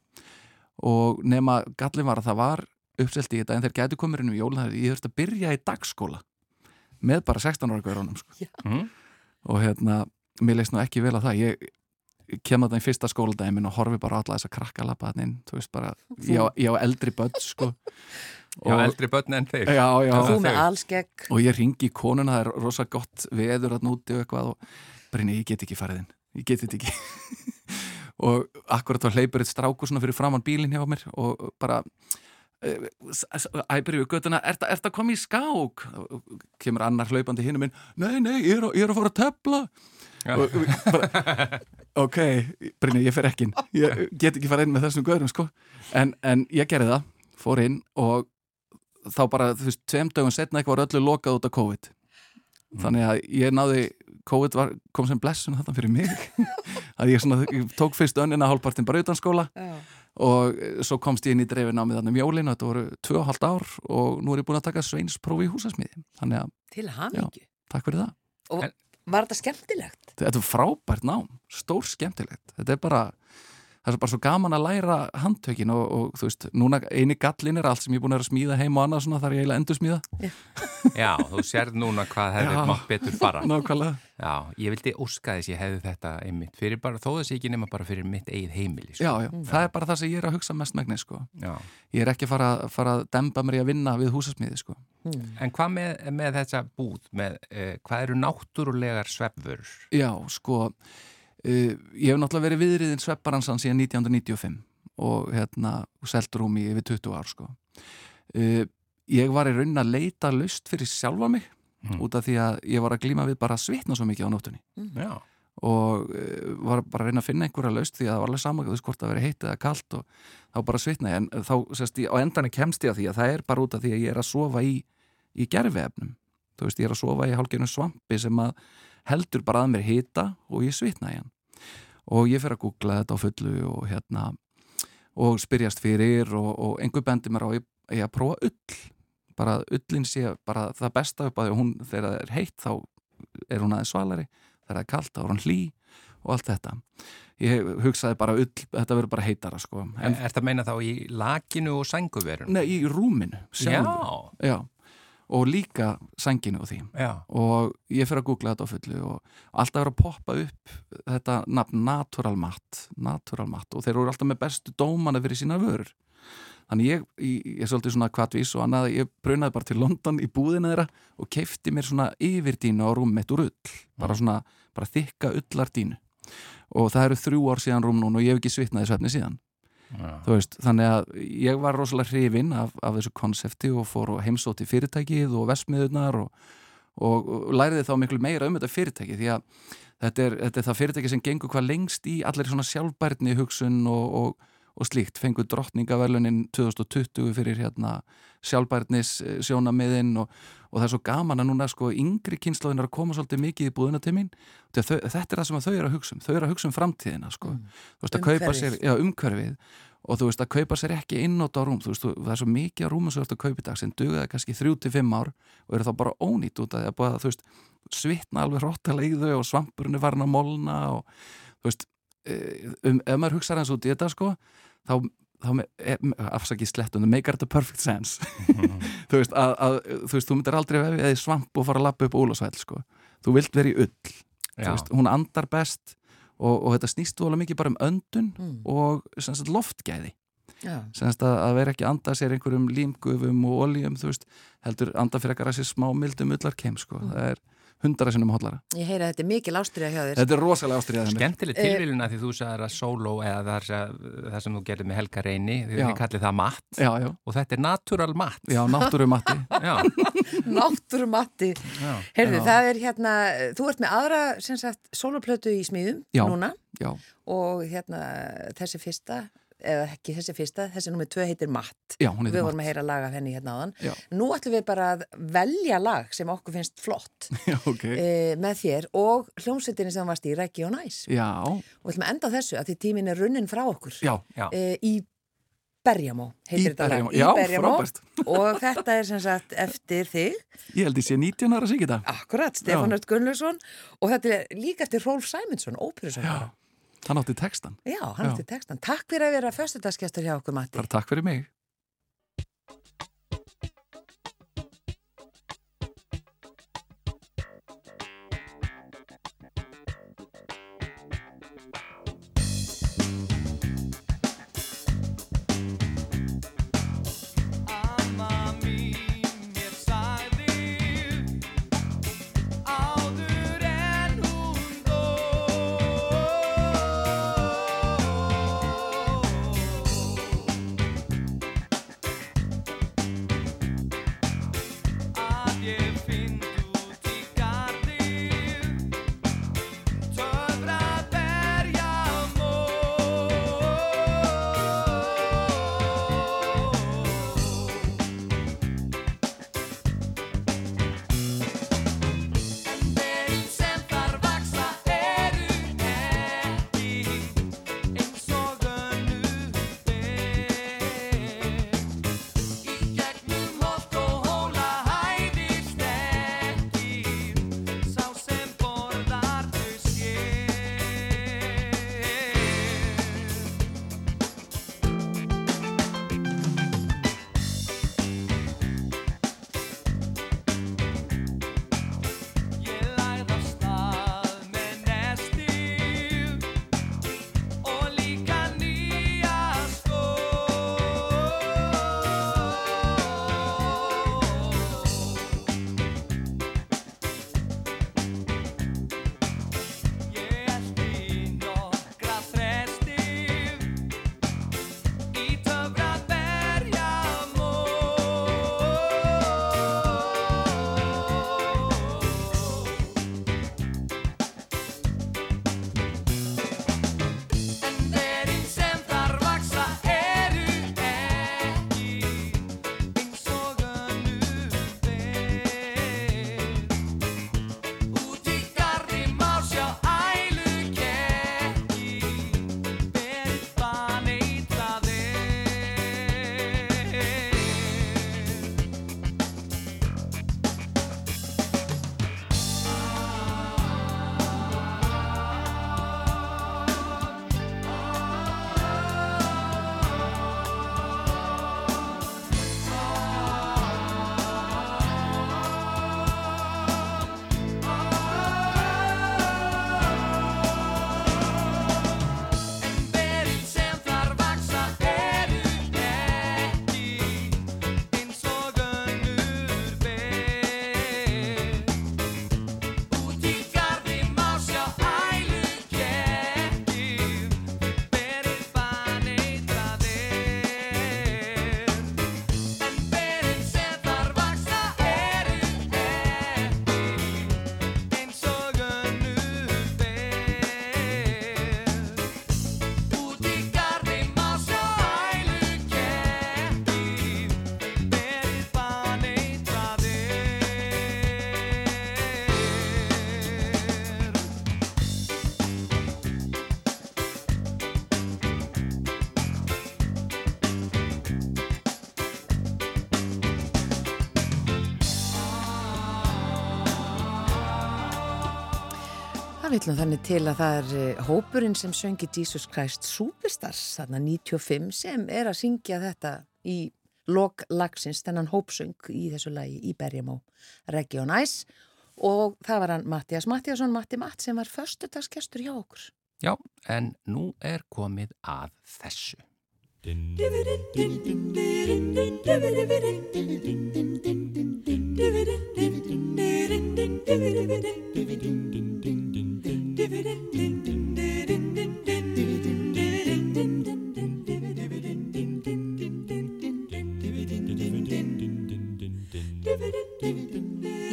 Og nema gallin var að það var uppselt í þetta en þeir gætu komur inn um jól ég þurfti að byrja í dagskóla með bara 16 ára gaurunum sko. Mhm. og hérna mér leist nú ekki vel að það. Ég kem að það í fyrsta skóladæmin og horfi bara á alla þess að krakka lappa þannig þú veist bara, ég á, ég á eldri börn sko. Já og, eldri börn en þeir. Já, já, og ég ringi í konuna, það er rosa gott veður að núti og eitthvað og bara nei, ég get ekki farið inn, ég get þetta ekki. Og akkurat þá hleypur eitt strákur svona fyrir framann bílinn hjá mér og bara æpir yfir göttuna, ert er að koma í skák? Og kemur annar hlaupandi hinn minn, nei, nei, ég er, að- ég er að fara að tepla Já. og bara, ok, Brynja, ég fer ekki inn. Ég get ekki fara inn með þessum göðurum sko. en, en ég gerði það fór inn og þá bara, þú veist, tveim dögum setna eitthvað var öllu lokað út af COVID. Þannig að ég náði COVID var, kom sem blessun þetta fyrir mig. Að ég, svona, ég tók fyrst önnina hálfpartin bara utan skóla. Já. Og svo komst ég inn í dreifin á mig þannig um jólinu, þetta voru tvö og halvt ár og nú er ég búin að taka sveinsprófi í húsasmiði þannig að Til hamingju. takk fyrir það. Og En- var þetta skemmtilegt? þetta er frábært nám, stór skemmtilegt. Þetta er bara, það er bara svo gaman að læra handtökin og, og þú veist núna eini gallin er allt sem ég er búin að vera að smíða heim og annað svona þar ég eiginlega endur smíða Já, þú sérð núna hvað hefði Já. mátt betur fara. Nákvæmlega, Já, ég vildi óska þess ég hefði þetta einmitt fyrir bara, þó þess ekki nema bara fyrir mitt eigið heimili sko. já, já, það er bara það sem ég er að hugsa mest megnis sko, Já. ég er ekki að fara, fara að demba mér í að vinna við húsasmiði sko. En hvað með, með þessa búð með, uh, hvað eru náttúrulegar svefður? Já, sko ég hef náttúrulega verið viðriðin svepparansan síðan 1995 og hérna seldur um í yfir 20 ár sko. Uh, ég var í raunin að leita laust fyrir sjálfa mig Mm. út af því að ég var að glíma við bara að svitna svo mikið á nóttunni. Já. og uh, var bara að reyna að finna einhverja laust því að það var alveg saman, þú veist hvort það veri heitt eða kalt og þá bara svitna ég en þá, sérst, ég, á endanum kemst ég að því að það er bara út af því að ég er að sofa í, í gerfiefnum þú veist, ég er að sofa í hálfgerðum svampi sem að heldur bara að mér hita og ég svitna í hann og ég fer að googla þetta á fullu og hérna og spyrjast fyrir og, og einhver bendi mér á ég, ég að prófa ull bara ullin sé bara það besta upp að hún þegar það er heitt þá er hún aðeins svalari þegar það er kalt þá er hún hlý og allt þetta ég hugsaði bara ull, þetta verður bara heitara sko En er þetta að meina þá í lakinu og sænguverun? nei, í rúminu Já, sjálfu. Já. Og líka sænginu og því. Já. og ég fyrir að googla þetta á fullu og alltaf er að poppa upp þetta nafn Natural Matt Natural Matt og þeir eru alltaf með bestu dómana fyrir sína vörur. Þannig ég, ég, ég er svolítið svona kvatvís og annað, ég brunaði bara til London í búðina þeirra og keifti mér svona yfirdínu á rúm mitt úr ull. Bara svona, bara þykka ullardínu og það eru þrjú ár síðan rúm núna og ég hef ekki svitnaði svefni síðan veist, þannig að ég var rosalega hrifinn af, af þessu konsepti og fór og heimsóti fyrirtækið og vestmiðunar og, og, og læriði þá miklu meira um þetta fyrirtæki því að þetta er, þetta er það fyrirtæki sem gengur hvað lengst í allir svona sjálfbærni hugsun og, og, slíkt, fengur drottningaverlunin 2020 fyrir hérna sjálfbærnis sjónamiðin og, og það er svo gaman að núna sko yngri kynnslóðin er að koma svolítið mikið í búðuna til mín. Þetta er það sem þau eru að hugsa um. Þau eru að hugsa um framtíðina sko. Mm. þú veist að kaupa Umhverfið. sér, já, umhverfið. Og þú veist að kaupa sér ekki innótt á rúm. Þú veist, þú, það er svo mikið á rúmum sem þú ert að kaupa í dag sem dugaði kannski þrjú til fimm ár og eru þá bara ónýtt út af því að búið að þú veist svitna alveg hróttalega í þau og svampurinn er farin að molna og þú veist eh, um, ef maður hugsaður hans út í þetta sko þá afsakið slettun make it a perfect sense mm. þú veist að, að þú veist, þú myndir aldrei vefið eða svamp og fara að lappa upp ólasvæl sko, þú vilt vera í ull veist, hún andar best og, og þetta snýst volið mikið bara um öndun mm. og sagt, loftgæði að, að vera ekki að anda sér einhverjum límgufum og oljum, þú veist, heldur anda fyrir eitthvað að sé smá mildum ullarkem, sko. Mm. Það er hundra sinnum hotlara. Ég heyra að þetta er mikil ástriða hjá þér. Þetta er rosalega ástriða hjá þér. Skemmtileg tilvíluna því þú sagðið að solo eða það sem þú gerði með Helga Reyni, þið kallið það matt já, já. og þetta er natural matt. Já, náttúrumatti. náttúrumatti. Heyrðu, það er hérna, þú ert með aðra, sem sagt, soloplötu í smíðum já, núna og hérna þessi fyrsta eða ekki þessi fyrsta, þessi nummið tvö heitir Matt. Já, við vorum að heyra lag af henni hérna áðan. Já. nú ætlum við bara að velja lag sem okkur finnst flott Já, okay. e, með þér og hljómsveitinni sem varst í Reggi og Næs og við ætlum að enda þessu að því tímin er runnin frá okkur. E, í Berjamó heitir þetta lag. Í Berjamó og þetta er sem sagt eftir þig. Ég held því sé 19 ára síkita Akkurat, Stefán Ört Gunnlaugsson. Og þetta er líka eftir Rolf Sæmundsson, óperusöngara Hann átti textan. Já, hann Já. átti textan. Takk fyrir að vera fyrstutaskjastur hjá okkur, Matti. Bara takk fyrir mig. Það vil nú þannig til að það er eh, hópurinn sem söngi Jesus Christ Superstars, þarna 95, sem er að syngja þetta í lok lagsins, þennan hópsöng í þessu lagi í Berjamó Region Ice og það var hann Mattias Mattiasson, Matti Matt sem var förstutagsgestur hjá okkur. Já, en nú er komið að þessu.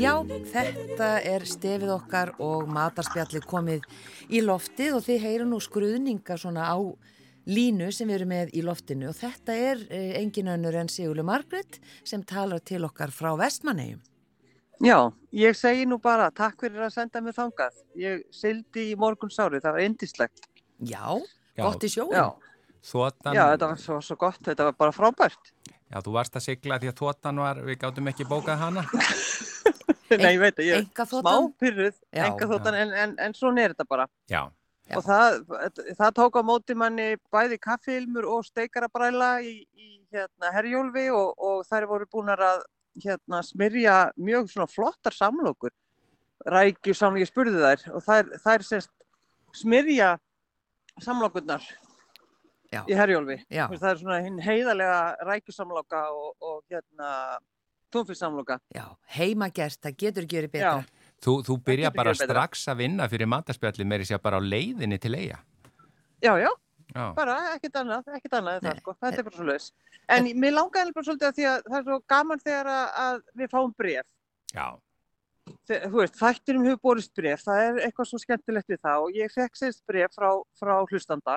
Já, þetta er stefið okkar og matarspjallið komið í loftið og þið heyru nú skruðninga svona á línu sem við erum með í loftinu og þetta er eh, engin önnur en Sigurlu Margret sem talar til okkar frá Vestmannegjum. Já, ég segi nú bara takk fyrir að senda mig þangað. Ég sildi í morgun sári, það var eindislegt. Já, Já. gott í sjóin. Já, Þotan, já, þetta var svo, svo gott, þetta var bara frábært. já, þú varst að sigla því að þotan var, við gátum ekki bókað hana. Nei, ég veit að ég er smá pyrruð, enga þóttan, en, en, en svona er þetta bara. Já, Já. Og það, það tók á móti manni bæði kaffilmur og steikarabræla í, í hérna, herjólfi og, og þær voru búin að hérna, smyrja mjög svona flottar samlokur. Rækju saman, ég spurði þær og þær, þær semst smyrja samlokurnar Já. í herjólfi. Það er svona hinn heiðalega rækjusamloka og, og hérna tónfissamloka. Já, heimagert, það getur ekki verið betra. Já. þú, þú byrja bara strax að vinna fyrir matarspjalli meiri sér bara á leiðinni til eiga. Já, já, Já, bara ekkert annað, ekkert annað en Nei. það sko, þetta er bara svo laus. En mér langaði bara svolítið að því að það er svo gaman þegar að, að við fáum bref. já, Þegar, þú veist, þættinum hefur borist bref, það er eitthvað svo skemmtilegt við það og ég fekk sérst bref frá, frá hlustanda,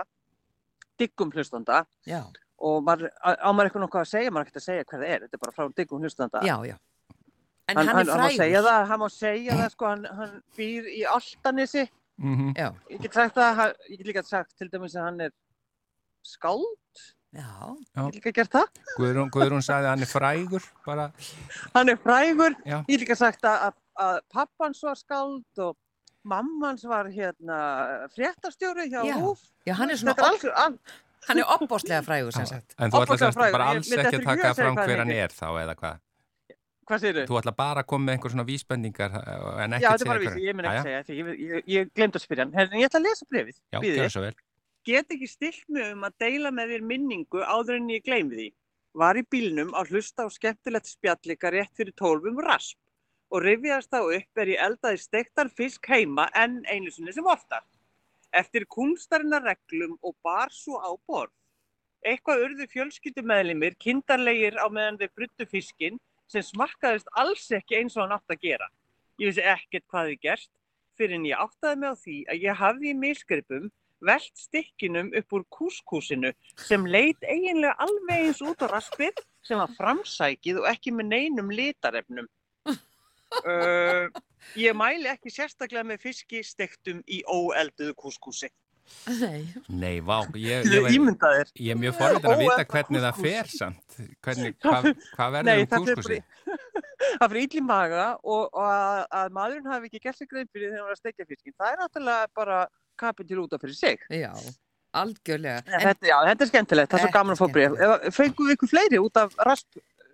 diggum hlustanda Já, og maður, á maður eitthvað nokkuð að segja, maður er ekkert að segja hvað það er, þetta er bara frá diggum hlustanda. já, já. En hann, hann, er hann má segja frægur. það, hann má segja það sko, hann, hann býr í Altanesi, mm Já, ég get sagt það, hann- ég get líka sagt til dæmis að hann er skáld, já, ég get líka gert það. Guðrún, Guðrún sagði að hann er frægur, bara, hann er frægur Já. ég hef líka sagt að, að, pappans var skald og mammans var hérna fréttastjóri hjá Já. Rúf já, hann er svona, þetta er alls, all, hann er opbóstlega frægur sem sagt. en þú ætla semst bara. Ég- alls mér ekki að taka að segja fram hver hann er þá eða hvað. hvað segir Þú ætla bara að koma með einhver svona vísbendingar uh, en Já, ekkert þetta er bara hver vísi, ég mun ekki Jæja, segja því ég, ég, ég glemt að spyrja hann Herrin, ég ætla að lesa brefið Já, Bíðið. gjör svo vel. Get ekki stilt mig um að deila með þér minningu áður en ég gleymi því. Var í bílnum að hlusta á skemmtilegt spjallika rétt fyrir tólfum rasp og rifjast þá upp er ég eldaði stektar fisk heima en einu sinni sem oftar. Eftir kunstarinnar reglum og bar svo á borð. Eitthvað urðu fjölskyldumeðlimir kindarlegir á meðan þeir bruttu fiskinn sem smakkaðist alls ekki eins og hann átt að gera. Ég vissi ekkert hvað þið gerst fyrir en ég áttaði mig á því að ég hafði í misgripum velt stikkinum upp úr kúskúsinu sem leit eiginlega alveg eins út á raspið sem var framsækið og ekki með neinum litarefnum. Uh, ég mæli ekki sérstaklega með fiski stektum í óelduðu kúskúsi. Nei, Nei, vá, ég, ég, ég, ímyndaðir. ég er mjög forvitin að vita hvernig það fer samt. Hvernig, hvað, hvað verður Nei, um kúskúsi? það fyrir illi maga og, og að, að maðurinn hafi ekki gert sig grein fyrir þegar hann var að stekja fiskin. Það er náttúrulega bara kapin til út af fyrir sig. já, algjörlega. En, þetta, já, þetta er skemmtilegt, það er svo gaman að fá er bref. Fenguðu ykkur fleiri út af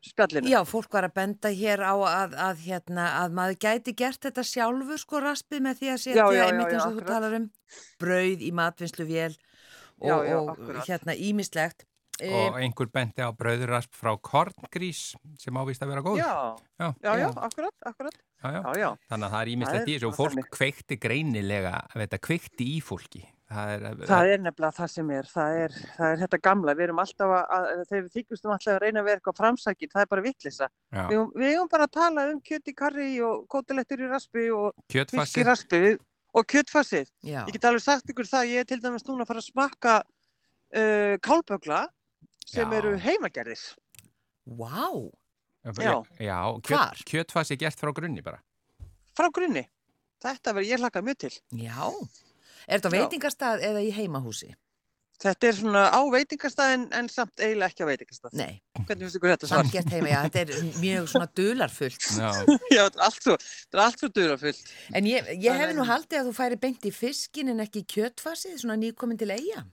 raspspjallinu? Já, fólk var að benda hér á að, að, hérna, að maður gæti gert þetta sjálfur sko raspið með því að setja einmitt eins og þú talar um brauð í matvinnsluvél og, Já, já, og akkurat. hérna ímislegt. Og einhver benti á brauðurasp frá korngrís sem ávist að vera góð. Já, Já. já, já, akkurat, akkurat. já, já. Já, já. Þannig að það er ímislegt í þessu og fólk kveikti greinilega, þetta kveikti í fólki. Það er, Það er nefnilega það sem er, það er, það er þetta gamla, við erum alltaf að, að þegar við þykjumstum alltaf að reyna að vera eitthvað framsækir, það er bara vittlisa. já, Við, við eigum bara að tala um kjöt í karri og kótilettur í raspi og fisk í raspi og kjötfassið. Já, Ég get alveg sagt ykkur það, ég er til dæmis núna að fara að smakka uh, kálbögla sem Já. eru heimagerðis. vá, Já. já Hvar? kjöt, kjötfassi gert frá grunni bara. Frá grunni. Þetta verður ég hlakka mjög til. já. Er þetta veitingastað eða í heimahúsi? þetta er svona á veitingastað en, en samt eiginlega ekki á veitingastað. Nei, Hvernig finnst ykkur þetta svar? samgert heima, já, þetta er mjög svona dularfullt. Já, Já, þetta er allt svo, þetta er allt svo durafullt. En ég, ég hef nú haldið að þú færi beint í fiskin en ekki í kjötfasið, svona nýkomin til eiga.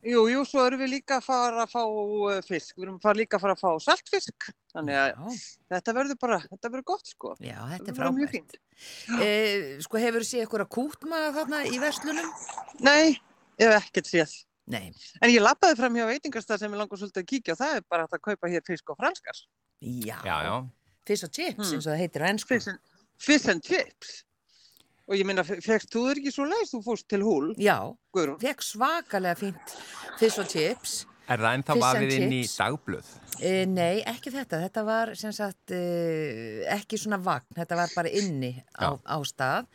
Jú, jú, svo erum við líka að fara að fá uh, fisk. Við erum að fara líka að fara að fá saltfisk. Þannig að Já, þetta verður bara, þetta verður gott, sko. já, þetta er frábært. Eh, sko, hefur þú séð eitthvað kútmaða þarna í verslunum? Nei, ég hef ekkert séð. Nei, En ég lappaði fram hjá veitingastað sem ég langar svolítið að kíkja og það er bara að kaupa hér fisk og franskar. já, já, já. fish og chips Hmm. eins og það heitir á ennsku. Fish and chips. Og ég minna, fegst þú þér ekki svo leiðist þú fórst til húl, Já, fekk svakalega fínt fish og chips. Er það ennþá vafið inn í chips. dagblöð? E, nei, ekki þetta. Þetta var sem sagt e, ekki svona vagn. Þetta var bara inni á, á stað.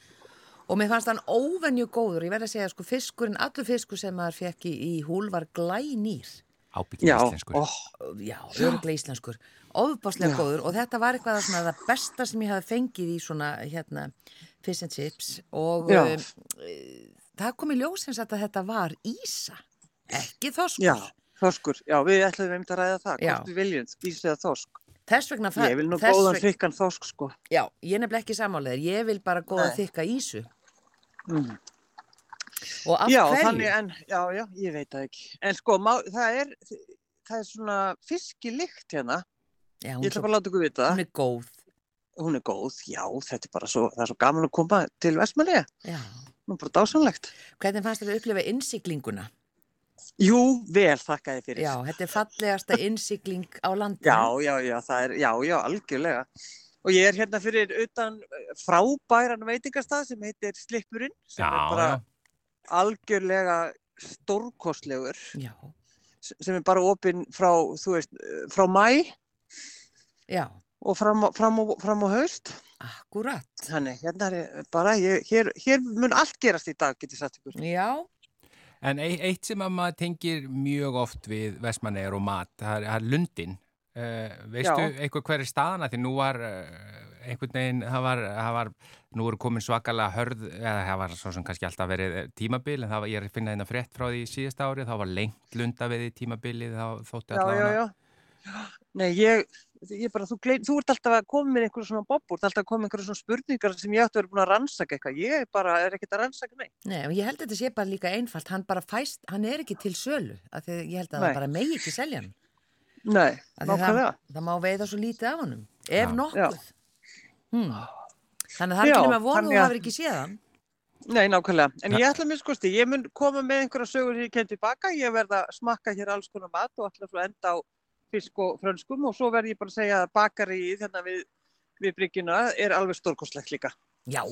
Og mér fannst hann óvenju góður. Ég verði að segja, sko, fiskurinn, allur fiskur sem maður fekk í, í húl var glænýr. Ábygging Já, íslenskur. ó, Já, öruglega íslenskur. Óbáslega Já. góður og þetta var eitthvað svona það besta sem ég hafi fengið í svona hérna fish and chips og um, það kom í ljósins að þetta var ísa, ekki þoskur. já, þoskur. Já, við ætlum við að ræða það. Hvort við viljum, ísið að þosk. Þess vegna Ég vil nú góðan vegna- þykkan þosk, sko. Já, ég nefnilega ekki sammáleðir, ég vil bara góða þykka ísu. Mm. Og af Já, hverju? þannig en, já, já, ég veit það ekki. En sko, má, það er, það er svona fiskilikt hérna. Já, Ég hún, ætla svo, bara að láta ykkur vita. hún er góð. Hún er góð, já, þetta er bara svo, það er svo gaman að koma til Vestmanniða. Já. Nú er bara dásanlegt. Hvernig fannst þér að upplifa innsiklinguna? Jú, vel, þakka þið fyrir. Já, þetta er fallegasta innsikling á landinu. já, já, já, það er, já, já, algjörlega. Og ég er hérna fyrir utan eh, frábæran veitingastað sem heitir Slippurinn, sem Já, er bara já. Algjörlega stórkostlegur, Já, sem er bara opinn frá, þú veist, frá mæ já, og fram, fram, á- fram á haust. akkurat. Þannig, hérna er bara, ég, hér, hér mun allt gerast í dag, get ég sagt ykkur. Já, En ei- eitt sem að maður tengir mjög oft við Vestmannegar og mat, það er, er lundin. Uh, veistu Já. eitthvað hver er staðana? Því nú var uh, einhvern veginn, það var, það var, nú eru komin svakalega hörð, eða það var svo sem kannski alltaf verið eh, tímabil, en það var, ég er að finna hérna frétt frá því síðasta árið, þá var lengt lunda við í tímabilið, þá já, allavega. Nei, ég, ég bara, þú, gleym, þú ert alltaf að koma með einhverjum svona bobbur, þú ert alltaf að koma með einhverjum svona spurningar sem ég ætti að vera búin að rannsaka eitthvað. Ég bara, er ekkert að rannsaka neitt. nei, og ég held að þetta sé bara líka einfalt. Hann bara fæst, hann er ekki til sölu. Af því ég held að það bara megi ekki selja hann. Nei, að nákvæmlega. það, það má veiða svo lítið af honum. Ef Já. nokkuð. Hmm. Þannig að það er ekki nema von þannig þú að- hafur ekki séð hann. Nei, nákvæmlega. En Ja. ég ætla að minn skoðst, ég mun koma með einhverja sögur hér kemd tilbaka, ég verð að smakka hér alls konar mat og ætla svo að enda á fisk og frönskum og svo verð ég bara að segja að bakarið hérna við, við bryggjuna er alveg stórkostlegt líka. Já.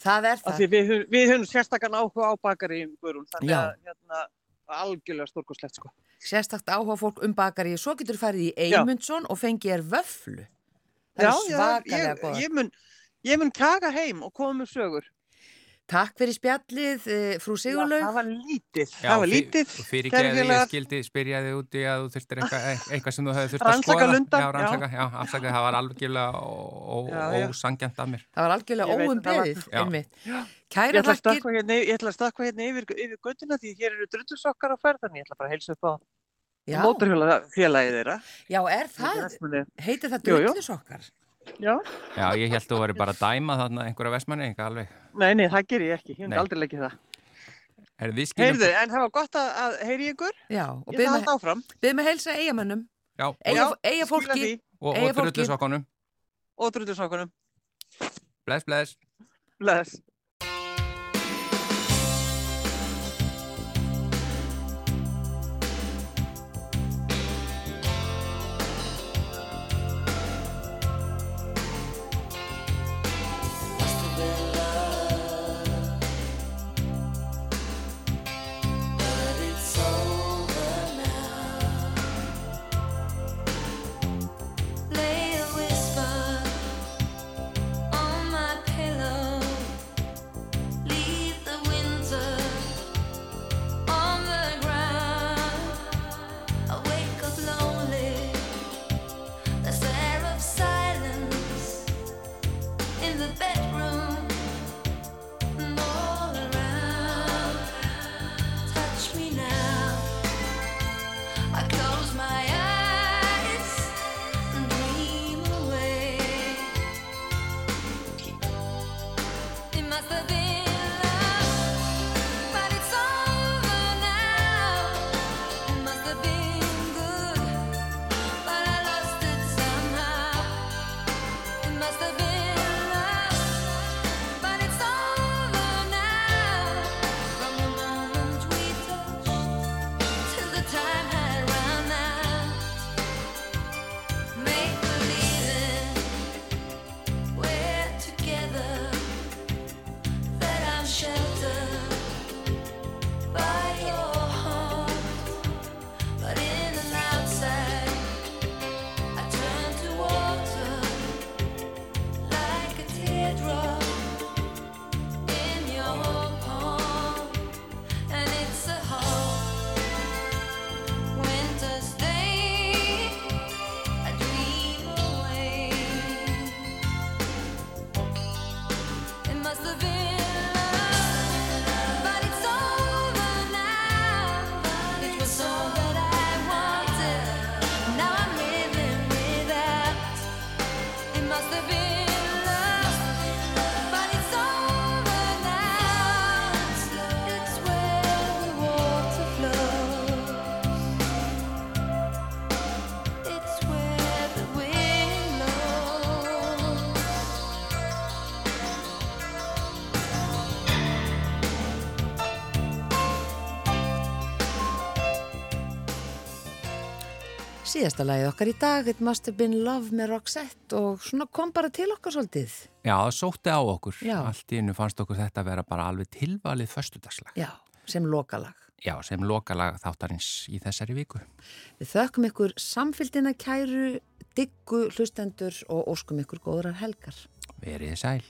Það er Af það. því við, við höfum sérstakann áhuga á bakarið, Guðrún, þannig Já. að hérna, algjörlega stórkostlegt sko. Sérstakt áhuga fólk um bakari. Svo getur farið í Eymundsson og fengið er vöflu. Það Já, er svakalega ég, góða. ég, mun, ég mun kaka heim og koma með sögur. Takk fyrir spjallið, eh, frú Já, Sigurlaug. það var lítið, Já, það var lítið. og Fyrir að ég skildi spyrja þig úti að þú þurftir eitthvað, eitthvað sem þú hefði þurft að Rannsaka skoða. lundann, Já, já. rannsaka, já, afsaka, það var algjörlega Já, já. ósangjant af mér. Það var algjörlega óumbeðið, Já. einmitt. Ég Kæra hérna, ég ætla að stakka hérna yfir, yfir göttuna því hér eru drullusokkar á ferð þannig ég ætla bara að heilsa upp á Já, móturhjóla félagið þeirra. já, er Þetta það, heitir það Jú, jú. drullusokkar? Já, Já, ég held þú væri bara að dæma þarna einhverja vestmanni, eitthvað alveg. nei, nei, það ger ég ekki, ég hef Nei. aldrei leggið það. Er við skilum... Heyrðu, en það var gott að, að heyri ykkur, Já, og ég ætla að halda áfram. að heilsa eigamönnum, Já, eiga, fólki. og, Eyja og drullusokkunum. Bless, bless. Bless. Síðasta lagið okkar í dag It Must Have Been Love með Roxette og svona kom bara til okkar svolítið. Já, það sótti á okkur. Já. Allt í innu fannst okkur þetta að vera bara alveg tilvalið föstudagslag. Já, sem lokalag. Já, sem lokalag þáttarins í þessari viku. Við þökkum ykkur samfélgina kæru diggu hlustendur og óskum ykkur góðrar helgar. Verið sæl